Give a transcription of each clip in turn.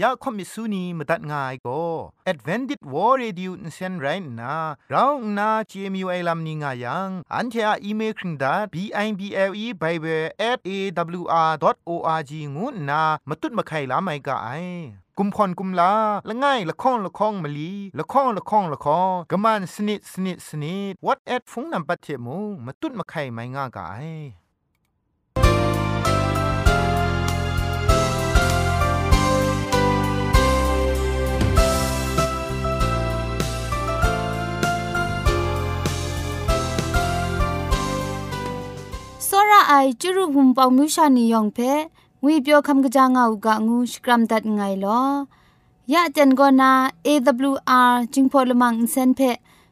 อยากคอมิสูนีมตัดง่ายก็ Advented War Radio นเซนไรน่ะเราหน้า CMU ไอลัมนิงายัง อันเทออีเมลคิงดา b i b l e bible at a w r o r g งูน่ะมาตุ้ดมาไข่ลาไม่กะไอกุมพรกุมลาละง่ายละค้องละค้องมะลีละค้องละค้องละค้องกะมันสนิดสนิดสนิด what at ฟงนำปัจเจมูมาตุ้ดมาไข่ไม่ง่ากะ ไอจุรุภุมปองมิวชานียองเพงุยเปียวคำกะจางเอากะงูสกรัมดัดไงลอยะเจนกอนา AWR จิงพอลมังอินเซนเพ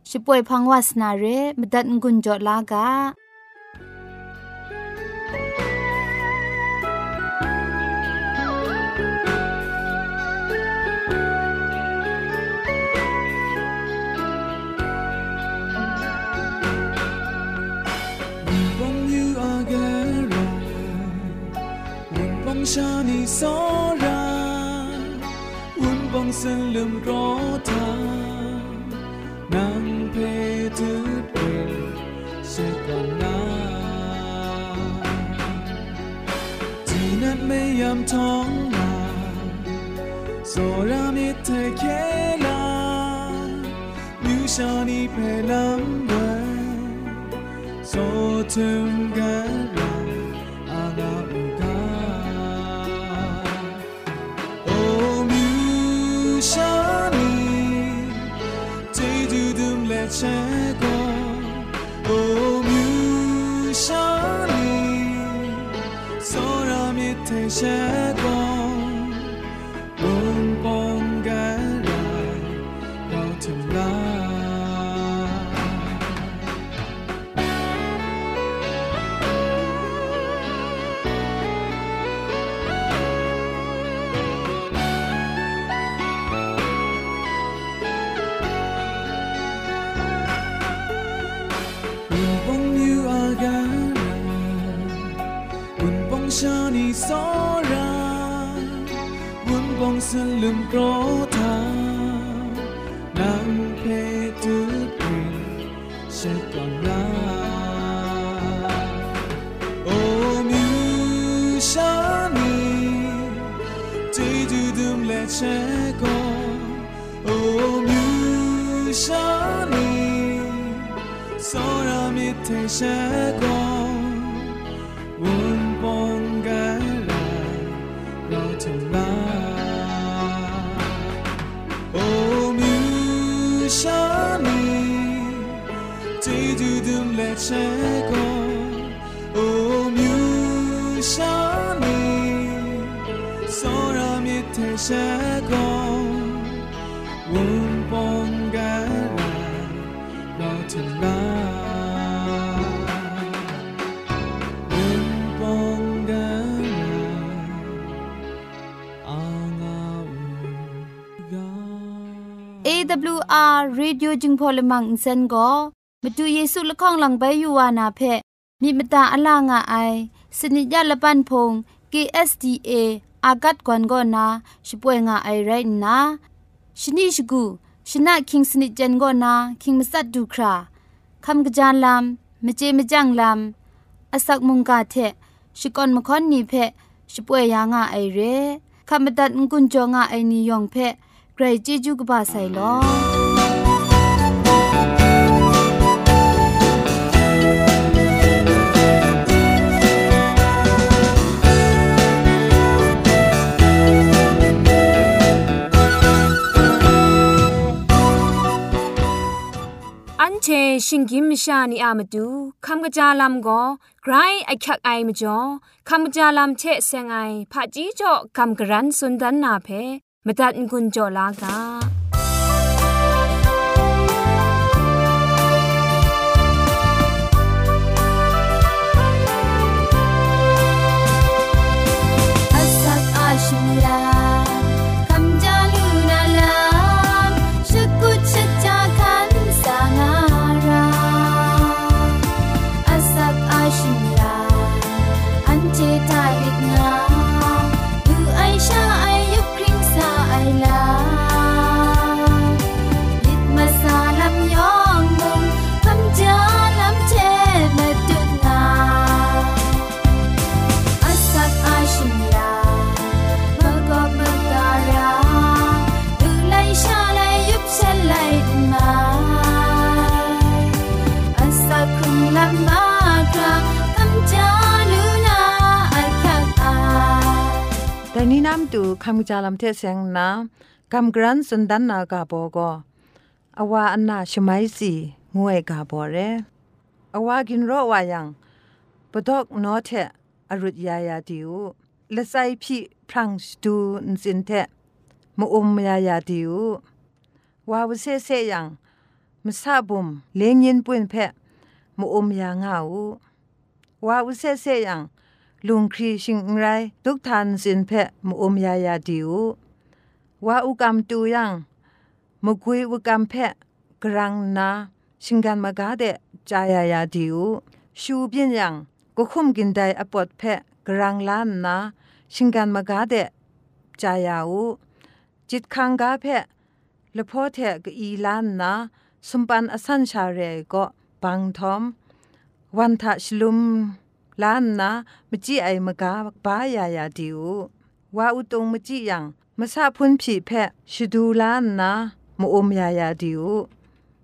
ชิป่วยพังวาสนาเรมดัดงุนจอลากะ ชาในสอราอุ่นบองเส้นลืมรอทางนางเพตืดเป็นเสียก่อนนาที่นัดไม่ยามท้องมาโซรามิเทเคลามิวชานีเพลำเบโซถึงกัน 都来切过，哦，米沙尼，所有米太切过，温邦盖来，老天来。结果，哦， second won't bongara not tonight won't bongara anga AWR radio jingpolamang insen go မတူเยဆုလခေါင်လံဘဲယူဝါနာဖဲမိမတာအလာငါအိုင်စနိကြလပန်ဖုံ KSTA อาละปันพง KSDA อากัดกวนกอนาช่วยงาไอไรนะชนิชกูชนะคิงสนิจันกอนาคิงมัสัดดูคราคำกระจานลำมเจมจังลำอสักมุงกาเทชิกอนมคอนนีเพช่วยยางาไอเรคำบัดงกุนจงาไอนิยองเพไกรจิจูกบาไซลอ เชชิงกิมชานีอามาดูคำกระจาลำก็ไกรไอคักไอมาจ่อคำกระจาลำเชเซงไอผาจีจ่อคำกระรันสุนดันนาเพมตัดกุญจ่อลากา นี่น้ำตูคำจาลำเทเสงนากำกรันสุนดันนากาโบโกอาวาอันนาชไมสีงวยกาโบเรอาวากินโรวายังปดอกนอเทอรุดยายาดิวละไซพี่พรังสตูนสินเทมอุมยายาดิววาวเซเซยังมซาบุมเลงยินปุนเพะมอุมยางเอาวาวเซเซยัง ลุงครีชิงไรทุกทานสินเพมอมยายาดิวว่าอุกรรมตูยังมกุยอุกรรมเพกรังนาชิงกันมากาเดจายายาดิวชูเบียนยังก็คุมกินได้อปอดเพกรังล้านนาชิงกันมากาเดจายาอูจิตคังกาเพละพ่อเทกอีล้านนาสมปันอสันชาเรก็บังทอมวันทะชลุม ล้านนะมจีไอมกาบ้ายายาดิวว่าอุตงมจียังมาซาพุนผีแพะชดูล้านนะมอมยายาดิว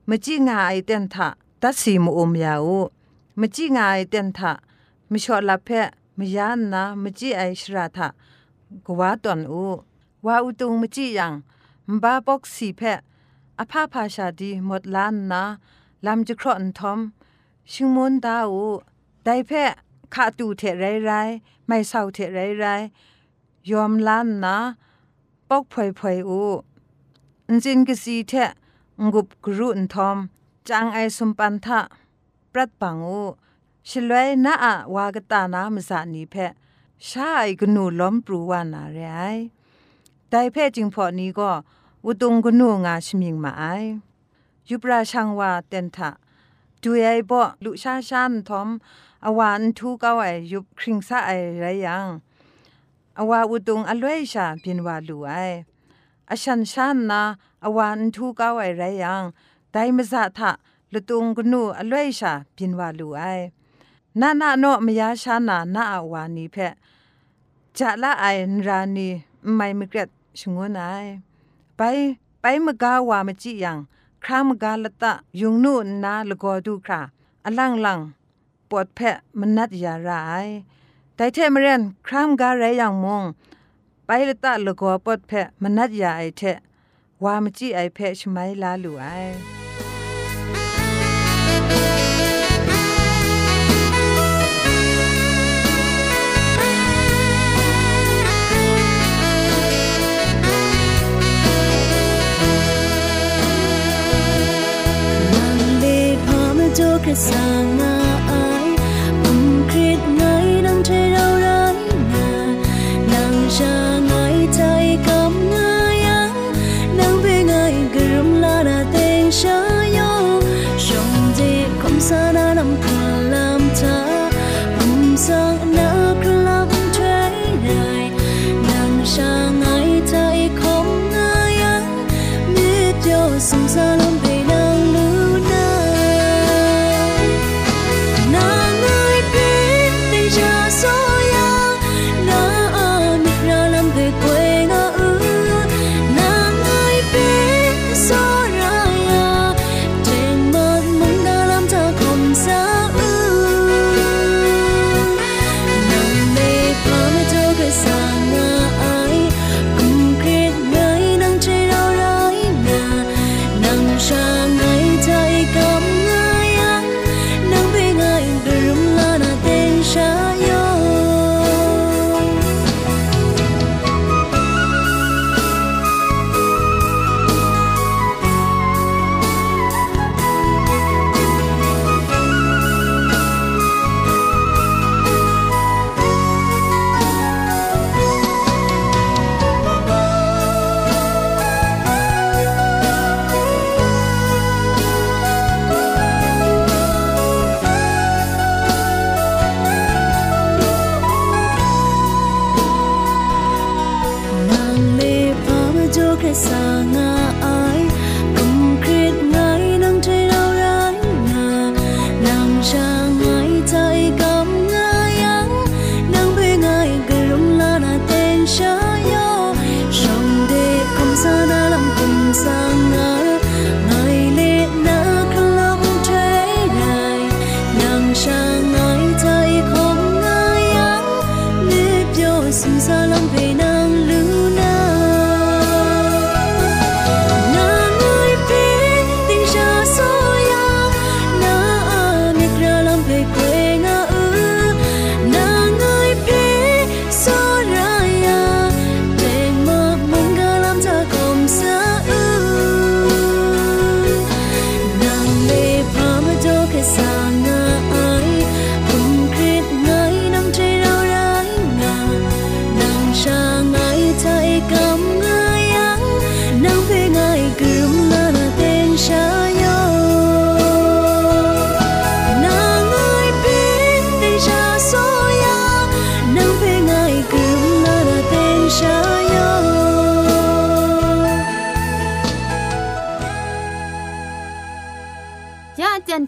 มจีงาไอเตนทะตัดสีมอมยาวมจีงาไอเตนทะมชอลาแพะมยานนะมจีไอชราทะกว่าตอนอูว่าอุตงมจียังมบาบอกสีแพะอภาพาชาดีหมดล้านนะลำจะครอนทอมชิงมนดาวได้แพ้ ขาตูเทไรไรไม่เศร้าเทไรไรยอมล้านนะปอกพอยพอยอูอินจินกสีเทงกุบกรุนทอมจางไอสมปันทะปรัดปังอูชลวยนาอะวากตานามสานีแพชาไอกนูล้อมปรูวานาเรไอได้แพ้จึงพอนี้ก็อุตุงกนูงาชมิงมาไอยุปราชังวาเตนทะดูไอบ่ลุชาชันทอม อวานทูเกาไอยุบคริงซาไอไรยังอวาอุตุงอลวยชาเปียนวาลูไออชันชันนาอวานทูเกาไอไรยังไดมซาทะลุตุงกนูอลวยชาเปียนวาลูไอนานาโนมยาชานานาอวานีเพจะละไอรานีไม่มเกรดชงวนไอไปไปมกาวามจิยังครามกาลตะยุงนูนาลกอดูคราอลังลัง ปวดแพะมันนัดยาไรแต่เทมเรนครามกาไรอย่างมง ไปละตะละกอปวดแพะมันนัดยาไอเทวามจีไอแพะชไมลาลูไอ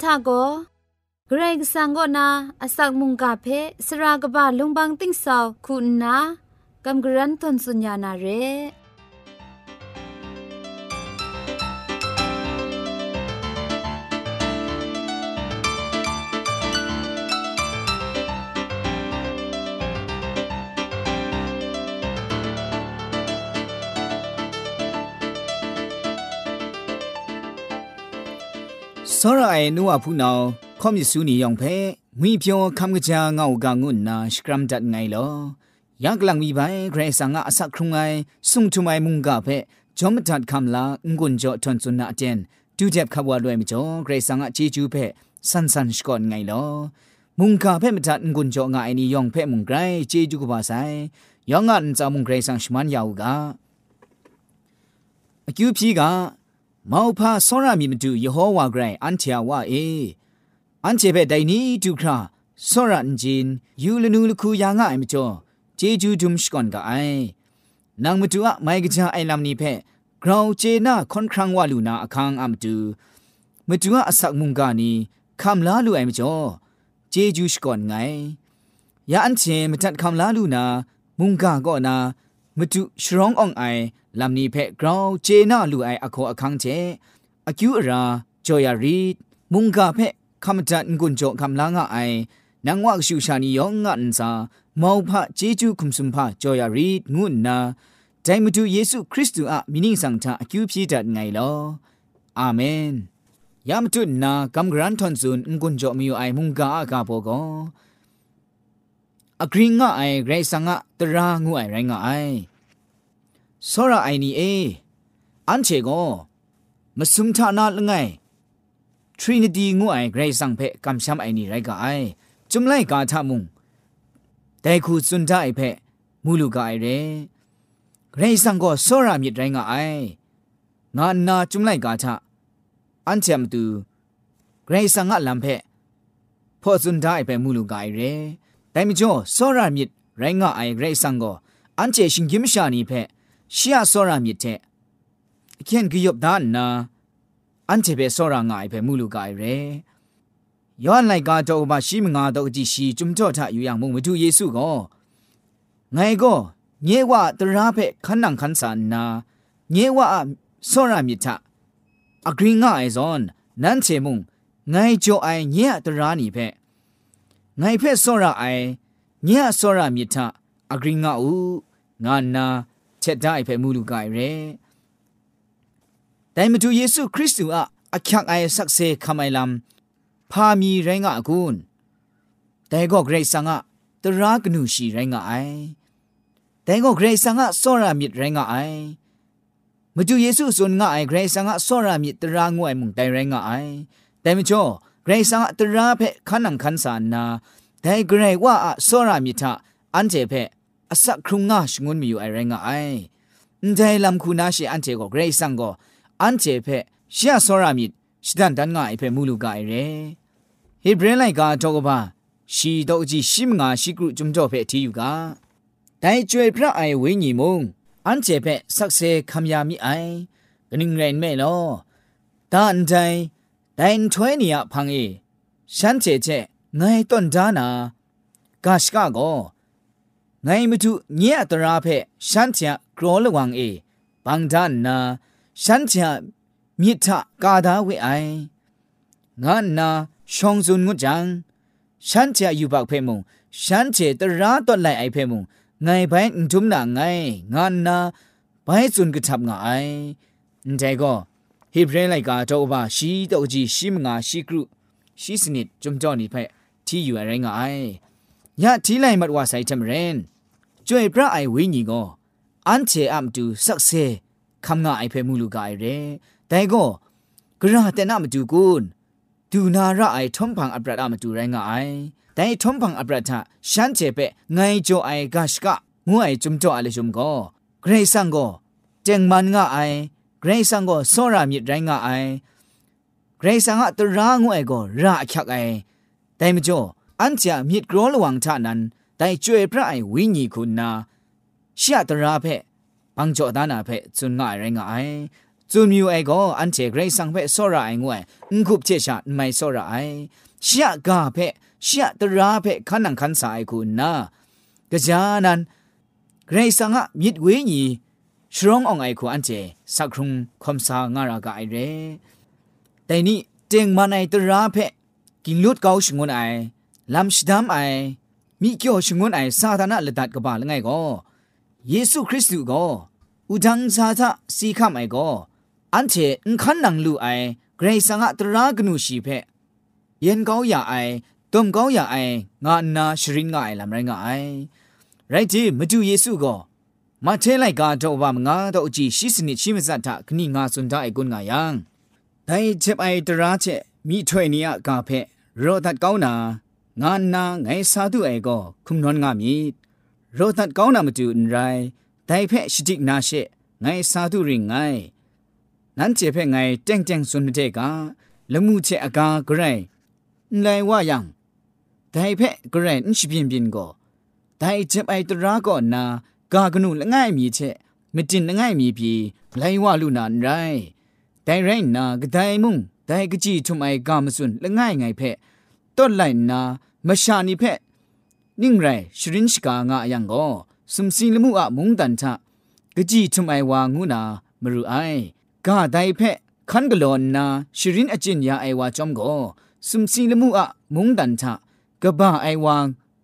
ทาโกเกรกสังก็นาอสักมุงกาเพสรากบะลุงบังติ้งสาวคุณนากำกรันทนสุญญานาเร စောရအိနူအဖူနောခေါမစ်ဆူနီယောင်ဖဲငွေပြောခမ်ကကြာငောက်ကငုနာစကရမ်ဒတ်ငိုင်လောယက်ကလန်မီပိုင်ဂရေဆာငါအစခရုံငိုင်ဆုံထမိုင်မုန်ကဖဲဂျောမဒတ်ခမ်လာငွန်းကြောထွန်စွနာအတန်ဒူဂျက်ခဘဝလွဲမကျော်ဂရေဆာငါချီကျူးဖဲဆန်ဆန်စကွန်ငိုင်လောမုန်ကဖဲမဒတ်ငွန်းကြောငါအိနီယောင်ဖဲမုန်ဂရိုင်ချီကျူးကပါဆိုင်ယောင်ငါန်ဇာမုန်ဂရေဆာရှမန်ယောကအကျူဖြီက မောဖာစောရမီမတူယေဟောဝါဂရိုင်အန်ချာဝါအေအန်ချေဘဲဒိုင်နီဒုခရာစောရန်ဂျင်ယူလနူလခုယာငါအမကျော်ဂျေဂျူဒုမ်ရှကွန်ကအိုင်နางမတူအမိုင်ကကြအိုင်လမ်နီဖဲဂရောင်ဂျေနာခွန်ခရန်ဝါလူနာအခန်းအမတူမတူအဆက်မုန်ကနီခမ်လာလူအိုင်မကျော်ဂျေဂျူရှကွန်ငိုင်ယာအန်ချေမတတ်ခမ်လာလူနာမုန်ကကောနာ မတူရှရောင်းအောင်အိုင်လမ်နီဖဲဂရောင်ဂျေနာလူအိုင်အခေါ်အခန်းချေအကျူအရာဂျိုယာရီမုန်ကဖဲคำจัดกุญโจคำลางไอนางวักชูชานียองงันซามาวพะเจจูคุมสุมพะจอยารีดงุนนาใจมาดูเยซูคริสต์อะมินิสังทาอคิวพีดัดไงลออาเมนยามตุนนากำกรันทอนซุนกุญโจมีอยู่ไอมุงกาอากาโปโกอ อกรีงะไอเกรซังะตรางูไอไรงะไอสระไอนี่เออันเชโกมาซุมทานาละไงทรินิตีงูไอเกรซังเพกำมชัมไอนี่ไรกะไอจุมไลกาทามุงแต่คูสุนทายเพมูลูกาไอเรเกรซังก็สระมิดไรงะไองานนาจุมไลกาทาอันเชมตูเกรซังะลำเพพอสุนทาไอเพมูลูกาไอเร แต่มิจ่อโซรามิดไรงาไอเรซังก็อันเจชิงกิมชานีเพชียโซรามิดเทเขียนกิยบดานนาอันเจเปโซรางายเพมูลูกายเรย้อนไลกาโตบาชิมงาโตจิชีจุมจ่อทะอยู่อย่างมุงมดูเยซูก็ไงก็เยว่าตราเพขันนังขันสานนาเยว่าโซรามิทะอกริงาไอซอนนั้นเชมุงไงโจไอเยตรานีเพ ငိုင်ဖက်စောရအိုင်ညက်စောရမြစ်ထအဂရင်းငါဥငါနာချက်ဒိုင်ဖက်မူလူကရဲတိုင်မတူယေရှုခရစ်သူအအခက်အိုင်ဆက်ဆေခမိုင်လမ်ဖာမီရိုင်းကအကွန်းတဲကောဂရိတ်ဆန်ကတရာကနုရှိရိုင်းကအိုင်တဲကောဂရိတ်ဆန်ကစောရမြစ်ရိုင်းကအိုင်မတူယေရှုစွန်ငါအိုင်ဂရိတ်ဆန်ကစောရမြစ်တရာငွဲ့မှုန်တိုင်ရိုင်းကအိုင်တဲမချော เรสังตระเพขันังคันสานาแต่เกรงว่าสรามิทะอันเจเพอสักครุงงาชงุนมีอยู่ไอแรงไอแต่ลำคูนาชีอันเจก็เกรงสังก็อันเจเพเชียสรามิสิ่งดันงาไอเพมูลูกไกเรฮิบเรไลกาจอกบ้าชีดอกจีสิมงาสิกรุจุมจอเพที่อยู่กาแต่จวยพระไอวิญญมงอันเจเพสักเซคำยามิไอกนึงเรนไม่รอตาอันใจ ဒိုင်ထွဲနီယဖန်အေရှမ်းချေချက်ငိုင်တွန်ဒါနာဂါရှကကိုငိုင်မတူညက်တရာဖက်ရှမ်းချဂရောလဝံအေဘန်ဒန်နာရှမ်းချမြစ်ထကာသာဝဲအိုင်ငါနာရှောင်းစွန်ငွကြံရှမ်းချာယူပောက်ဖဲမုံရှမ်းချေတရာတော့လိုက်အိုင်ဖဲမုံငိုင်ဘိုင်းဒုမနာငိုင်ငါနာဘိုင်းစွန်ကတပ်ငါအိုင်တဲကို ဟေဘရဲလိုက်ကတော့ဘာရှိတော့ကြီးရှိမငါရှိကရုရှိစနစ်ဂျုံကြောနေဖဲတီယူရဲငါအိုင်ညတီလိုက်မတ်ဝါဆိုင်တမရင်ကျွေပြအိုင်ဝင်းကြီးကိုအန်ချေအမ်တူဆက်ဆဲคำงาไอเพมูลูกายเรแต่ก็กระแต่น่ามาดูกุนดูนาระไอทอมพังอับรัดอามาดูไรงาไอแต่ทอมพังอับรัดทะฉันเจเปไงโจไอกาชกะงูไอจุมจ่ออะไรจุมก็เกรซังก็เจงมันงาไอเ กรซังก็โซรามิดไรงาไอเกรซังอะตรางูไอก็ระคักไอแต่มจ่ออันจะมิดกรอระวังท่านั้นแต่จวยพระไอวิญญีคุณนาเชียตราเพปังจ่อดานาเพจุนง่ายไรงาไอจูมิวไอโกอันเจเกรซังเพ่สระไองวยอุคุบเจชาไม่สระไอเชียกาเพ่เชียตราเพ่ขันนังขันสายคุณนะกะจานันเกรซังอะมิดเวญี ชรองอองไอคูอันเจสักครุงคมสางารากาไอเรแต่นี่เจงมันตราเพกินลุดเกาชงวนไอลำชดามไอมีเกี่ยวชงวนไอซาธานะละดัดกบาลไงก็เยซูคริสต์ก็อุดังซาทะสีคำไอก็อันเชนขันนังลูไอเกรซังะตรากนูชีเพเย็นเกาอย่าไอต้มเกาอย่าไองานนาชริงไงลำไรงไอไรจีมาดูเยซูก็ မထဲလိုက်ကတော့ဘာမငါတော့အကြည့်ရှိစနစ်ချိမစတ်တာခဏငါစွန်တာအကွန်ငါယံဒိုင်ချပ်အိုင်တရာချက်မိထွေနီယကဖက်ရောသတ်ကောင်းနာငါနာငယ်စာသူအေကောခုမနွန်ငါမီရောသတ်ကောင်းနာမတူန်ရိုင်ဒိုင်ဖက်ရှိတိနာရှေငယ်စာသူရင်ငိုင်နန်းချေဖက်ငိုင်တန့်တန့်စွန်တဲ့ကလမှုချက်အကာဂရိုင်လိုင်ဝယံဒိုင်ဖက်ဂရိုင်အင်းရှိပြင်းပြင်းကောဒိုင်ချပ်အိုင်တရာကောနာ กากนุละง่ายมีเชะมจินละง่ายมีพีไลว่าลุนานไรแต่ไรนาก็ได้มุงได้ก็จีทุมไอกามสุนละง่ายไงเพะต้นไลนามาชานิเพะนิ่งไรชรินชกางาอย่างก็สมสิลมุอะมุงดันทะก็จีทุมไอวางูนามรุไอกาได้เพะคันกลอนนาชรินอจินยาไอวาจอมก็สมสิลมุอะมุงดันทะกบ้าไอวา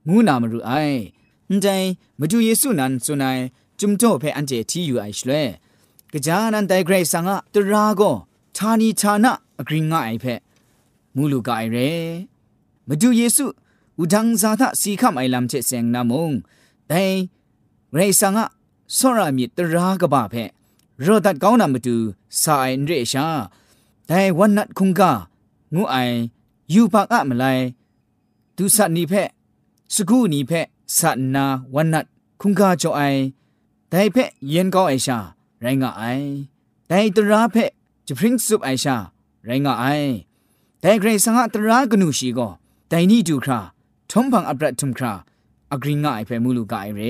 งูนามรุไอ န်တိုင်မတူယေစုနန်စွနိုင်จุมโตเพอันเจทีอยู่ไอชเลกะจานันไดเกรซังอะตราโกทานีทานะอกริงะไอเพมูลูกไอเรมาดูเยซูอุดังซาทะสีคำไอลำเจเซงนามงแต่เรซังอะสรามิตรากบะเพรอดัดก้าวนามาดูสายเรชาแต่ สัตนีเพสกูนีเพสัตนาวันนัดคุงกาจอไอแต่เพเย็นก็ไอชา ไรงะไอแต่ตราเพจะพริ้งสุบไอชา ไรงะไอแต่เกรสังะตรากนูชีก็แต่นี่ดูคราทมพังอับรัดทุมคราอักริงไอเพมูลูกไอเร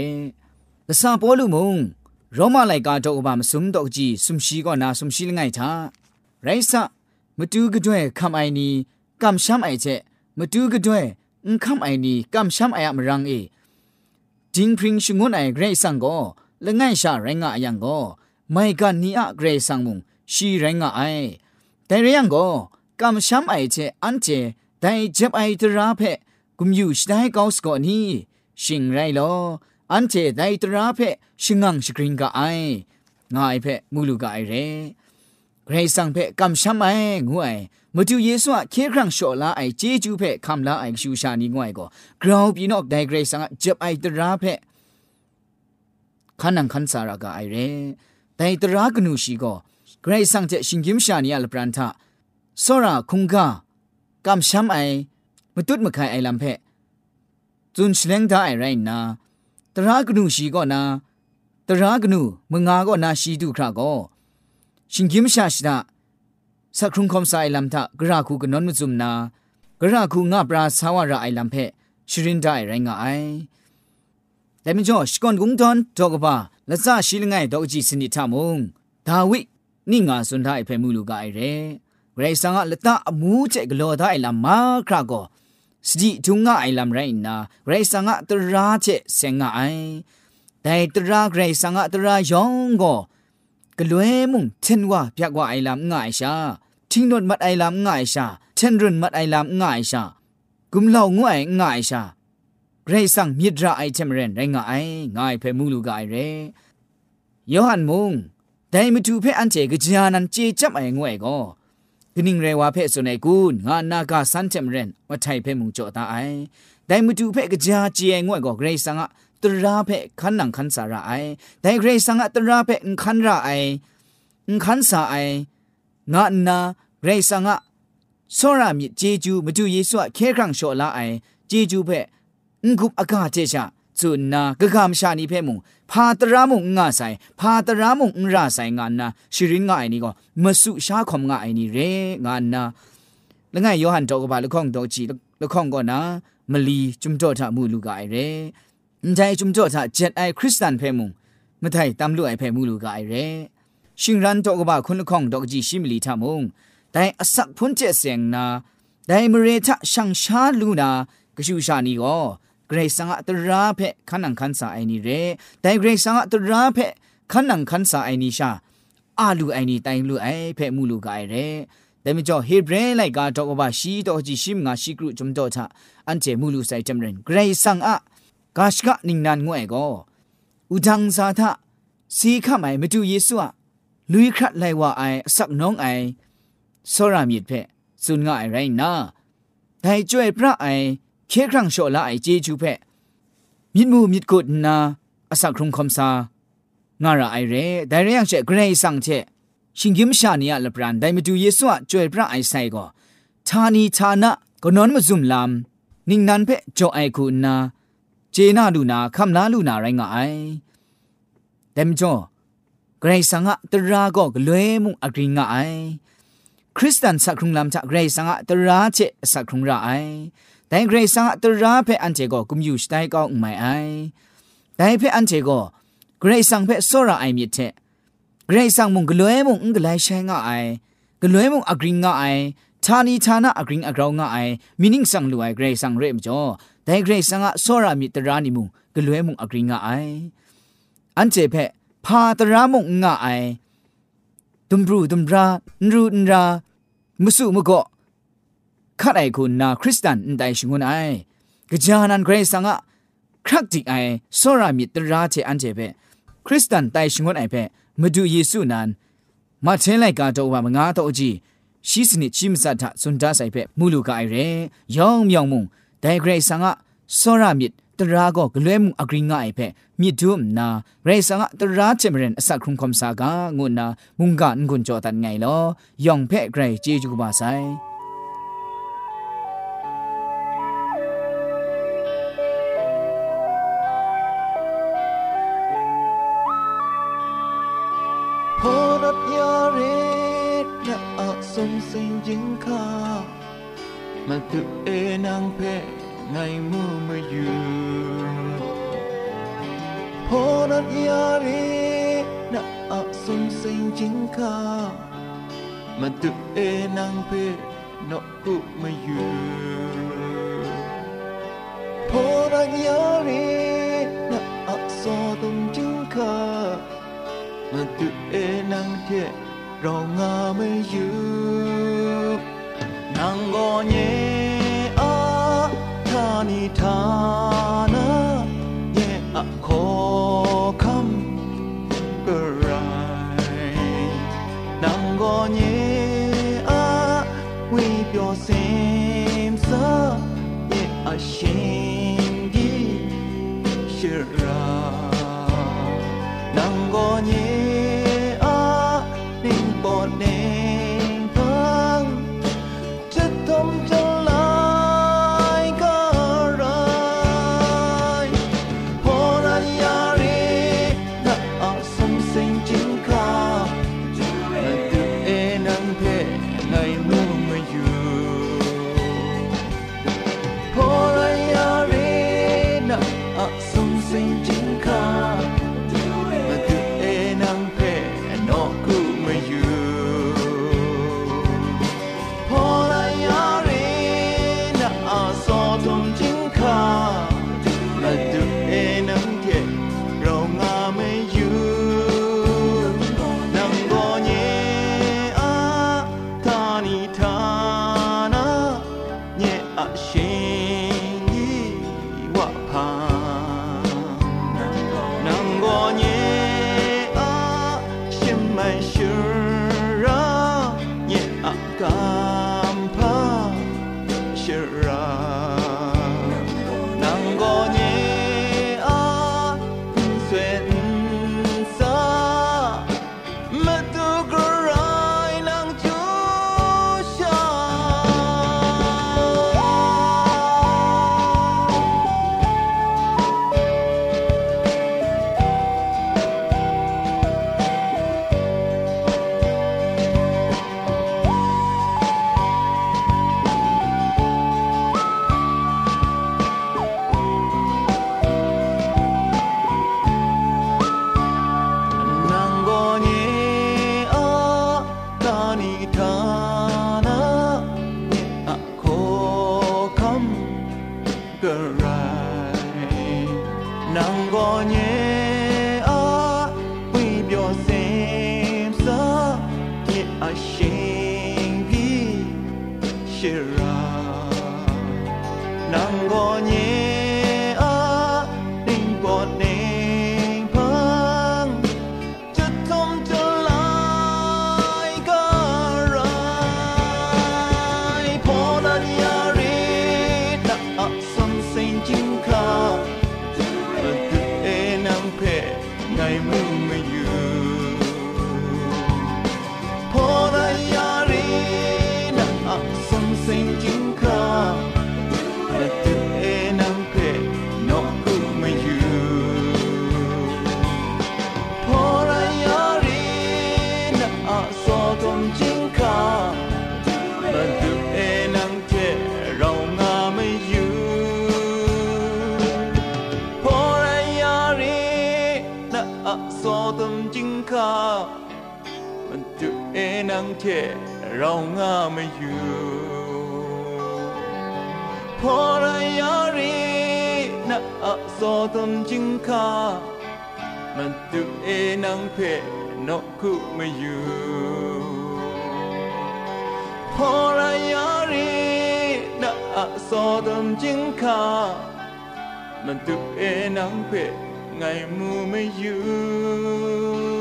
ละซาปอลูมงโรมาไลกาโตอบามสุมดอกจีสุมชีก็นาสุมชีลไงทาไรซะมตูกะด้วยคำไอนี้กำช้ำไอเจมตูกะด้วยอุคำไอนี้กำช้ำไออะมรังเอ จิงพริงชงวนไอเกรซังก็ละง่ายชาไรงะยังก็ไม่กันนี้อะเกรซังมุงชีไรงะไอแต่เรื่องก็กำช้ำไอเจอันเจแต่เจ็บไอตราเพกุมอยู่ชได้กอสก่อนนี้ชิงไรลออันเจได้ตราเพชิงังสกริงกะไองายเพมูลูกะไอเร ไรสั่งเพ่กำช้ำไอ้งวยมาดูเยซูอะเคครั้งโฉลาไอ้เจจูเพ่คำลาไอ้ชูชานีงวยก็กราวพี่นอกได้ไรสั่งจับไอ้ตราเพ่ขันังขันสารกาไอเร่แต่ตรากนูชีก็ไรสังเจชิงกิมชานีอัลปรันทะสระคุงกากำช้ำไอมาตุดมาขายไอลำเพจุนเชลงตาไอไรนาตรากนูชีก็นาตรากนูมงอาก็นาชีดูคราก็ ชิงกิมชาชนะสักครุ่งคอสายลัมทะกระคูกนนมุจุมนากระคูงาปราสาวราไอลัมเพชรินได้ไรงาไอแต่ไม่จอสกอนกุงทอนทอกบะละซาชิลงไงดอกจีสินิทามงดาวินี่งาสุนไดเพมูลูกไอเรเกรสังอะละตะอมูเจกโลทายลัมมาครากอสติจุงงาไอลัมไรนาเกรสังอะตระเจเซงไงแต่ตระไรสังอะตระยองก กลวยมุงเช่นว่าเพียกว่าไอลำง่ายชาทิ้งนวดมัดไอลำง่ายชาเช่นรุนมัดไอลำง่ายชากุมเหล่างวยง่ายชาไรสั่งมิดราไอเทมเรนไรง่ายง่ายเพมูลูกไอเรยอหันมุงแต่มาดูเพออันเจกจานันเจจับไองวยก็กนิ่งเรว่าเพสุนัยกูนงานนากาสันเทมเรนว่าไทยเพมุงโจตาไอแต่มาดูเพกจาเจงวยก็เกรซังอะ ตราเพขันนังขันสาระไอแต่เกรซังอะตราเพขันระไอขันสาไองานาเกรซังอะစောရမြစ်ဂျေဂျူးမတူယေဆုအခဲခန့်လျှော်လာအိုင်ဂျေဂျူးဖက်ငုပ်အကားတဲ့ချဇုနာဂဂမရှာနီဖဲမုံဖာတရာမုံငါဆိုင်ဖာတရာမုံငါဆိုင်ငါနာရှရင်ငါအိုင်နီကိုမဆုရှားခွန်ငါအိုင်နီရဲငါနာလငယ်ယောဟန်တော့ကပါလခေါင်တော့ကြည့်လခေါင်ကောနာမလီจุมတော့ထမှုလူကအိုင်ရဲ ใจจุมจ่อจะเจ็ดไอคริสตันเพมุงมาไทยตามลู่ไอเพมูลูกไอเร่ชิงรันโตกบ่าคนละของดอกจีชิมลีทามุงแต่อสักพ้นเจเสียงนาแต่เมเรทะช่างชาลูนากระชูชานีก็เกรงสังอัตราเพคันังคันสาไอนีเร่แต่เกรงสังอัตราเพคันังคันสาไอนีชาอาลูไอนีแต่ลู่ไอเพมูลูกไอเร่แต่ไม่จอเฮเบรไลกาดอกบ่าชีดอกจีชิมงาชิกรุจุมโตทะอันเจมูลูส่จำเรินเกรงสังอะ กาชกะนิงนันงวยก็อุจังซาทะสีขมายมาดูเยซูอะลุยครัดไลว่าไอสักน้องไอสรามีดเพสุนง่ายไรนะแต่จ่วยพระไอเคครั้งโชละไอเจจูเพมิดมูมิดกุดนาอสักครุงคมซางาระไอเรแต่เรื่องเชเกรซังเชชิงกิมชาเนียละปรานได้มาดูเยซูอะจ่วยพระไอไซก็ทานีทานะก็นอนมาซุมลามนิ่งนันเพจ่อไอคุณนา เจนาลูนาคำลาลูนาไรงไอเต็มจ่อเกรซังอะตราก็กลวยมุงอกริงไอคริสตันสักครุงลำจากเกรซังอะตราเจสักครุงระไอแต่เกรซังอะตราเพอันเจก็กุมอยู่สไตก็อุไม่ไอแต่เพอันเจก็เกรซังเพโซระไอมีเทเกรซังมุงกลวยมุงกลายใช้งไอกลวยมุงอกริงไอทานีทานะอกริงอกราวงไอมินิงสังลวยเกรซังเรมจ่อ ဒိုင်ဂရိတ်ဆန်ကဆောရာမီတရာနီမုံဂလွဲမုံအဂရင်းငါအိုင်အန်ချေဖက်ဖာတရာမုံငါအိုင်ဒွမ်ဘရူဒွမ်ရာနရူနရာမဆုမကောခတ်အိုင်ကိုနာခရစ်စတန်အန်တိုင်ရှင်ငွန်းအိုင်ကြာနန်ဂရိတ်ဆန်ကခရက်တီအိုင်ဆောရာမီတရာချေအန်ချေဖက်ခရစ်စတန်တိုင်ရှင်ငွန်းအိုင်ဖက်မဒူယေစုနန်မထင်းလိုက်ကတော့ဘာမငါတော့အကြည့်ရှိစနစ်ချိမစတ်ထစွန်ဒါဆိုင်ဖက်မူလူကအိုင်ရဲရောင်မြောင်မုံ ตจีชีสนิชิมสัทธสุนดาไซเปมูลูกาไอเรยองมยองมุงไดเกรซังอะโซรามิตตราก็กล้วยมุงอกริงง่ายเพ่มีดุมนาเรสังตราเจมเรนอสักครุงคมสากางุนนามุงกานกุนจอตันไงลอยองเพ่ไกรเจจูกบาไซพอรัตยาเรศและอาสมสิงยิงคา มันตุเอนางเพไงมือมาอยู่พอรัตยาเรศและอาสมสิงยิงคามันตุเอนางเพนกกุมาอยู่พอรัตยาเรศและอาสอตงจิงคา mà tự ê năng 难过你？啊，他那也啊，靠坎坷来。难过你？啊，为表现色，心底是啊。难过你。on ยังแค่เราง่ามาอยู่พอระยะรีนะอสกษตมจิงคามันตุเอนังเพนกคุมาอยู่พอระยะรีนะอสกษตมจิงคามันตุเอนังเพไงมูไม่อยู่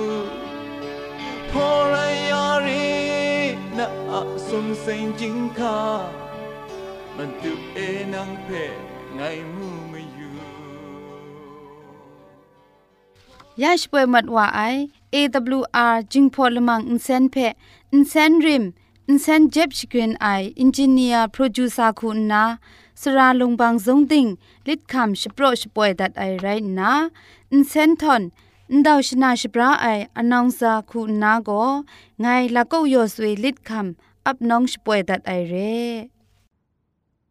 ยาชป่วยมัดว่าไอ AWR จึงพอลมังอินเซนเพอินเซนริมอินเซนเจ็บชกรีนไออินจิเนียร์โปรดิวซาคุณนาสราลงบางซงติงลิดคำชโปรชป่วยดัดไอไรนะอินเซนทอน นดาวชนาชปราไออนองซาคุณนาโกไงละก็ยอสวยลิดคำ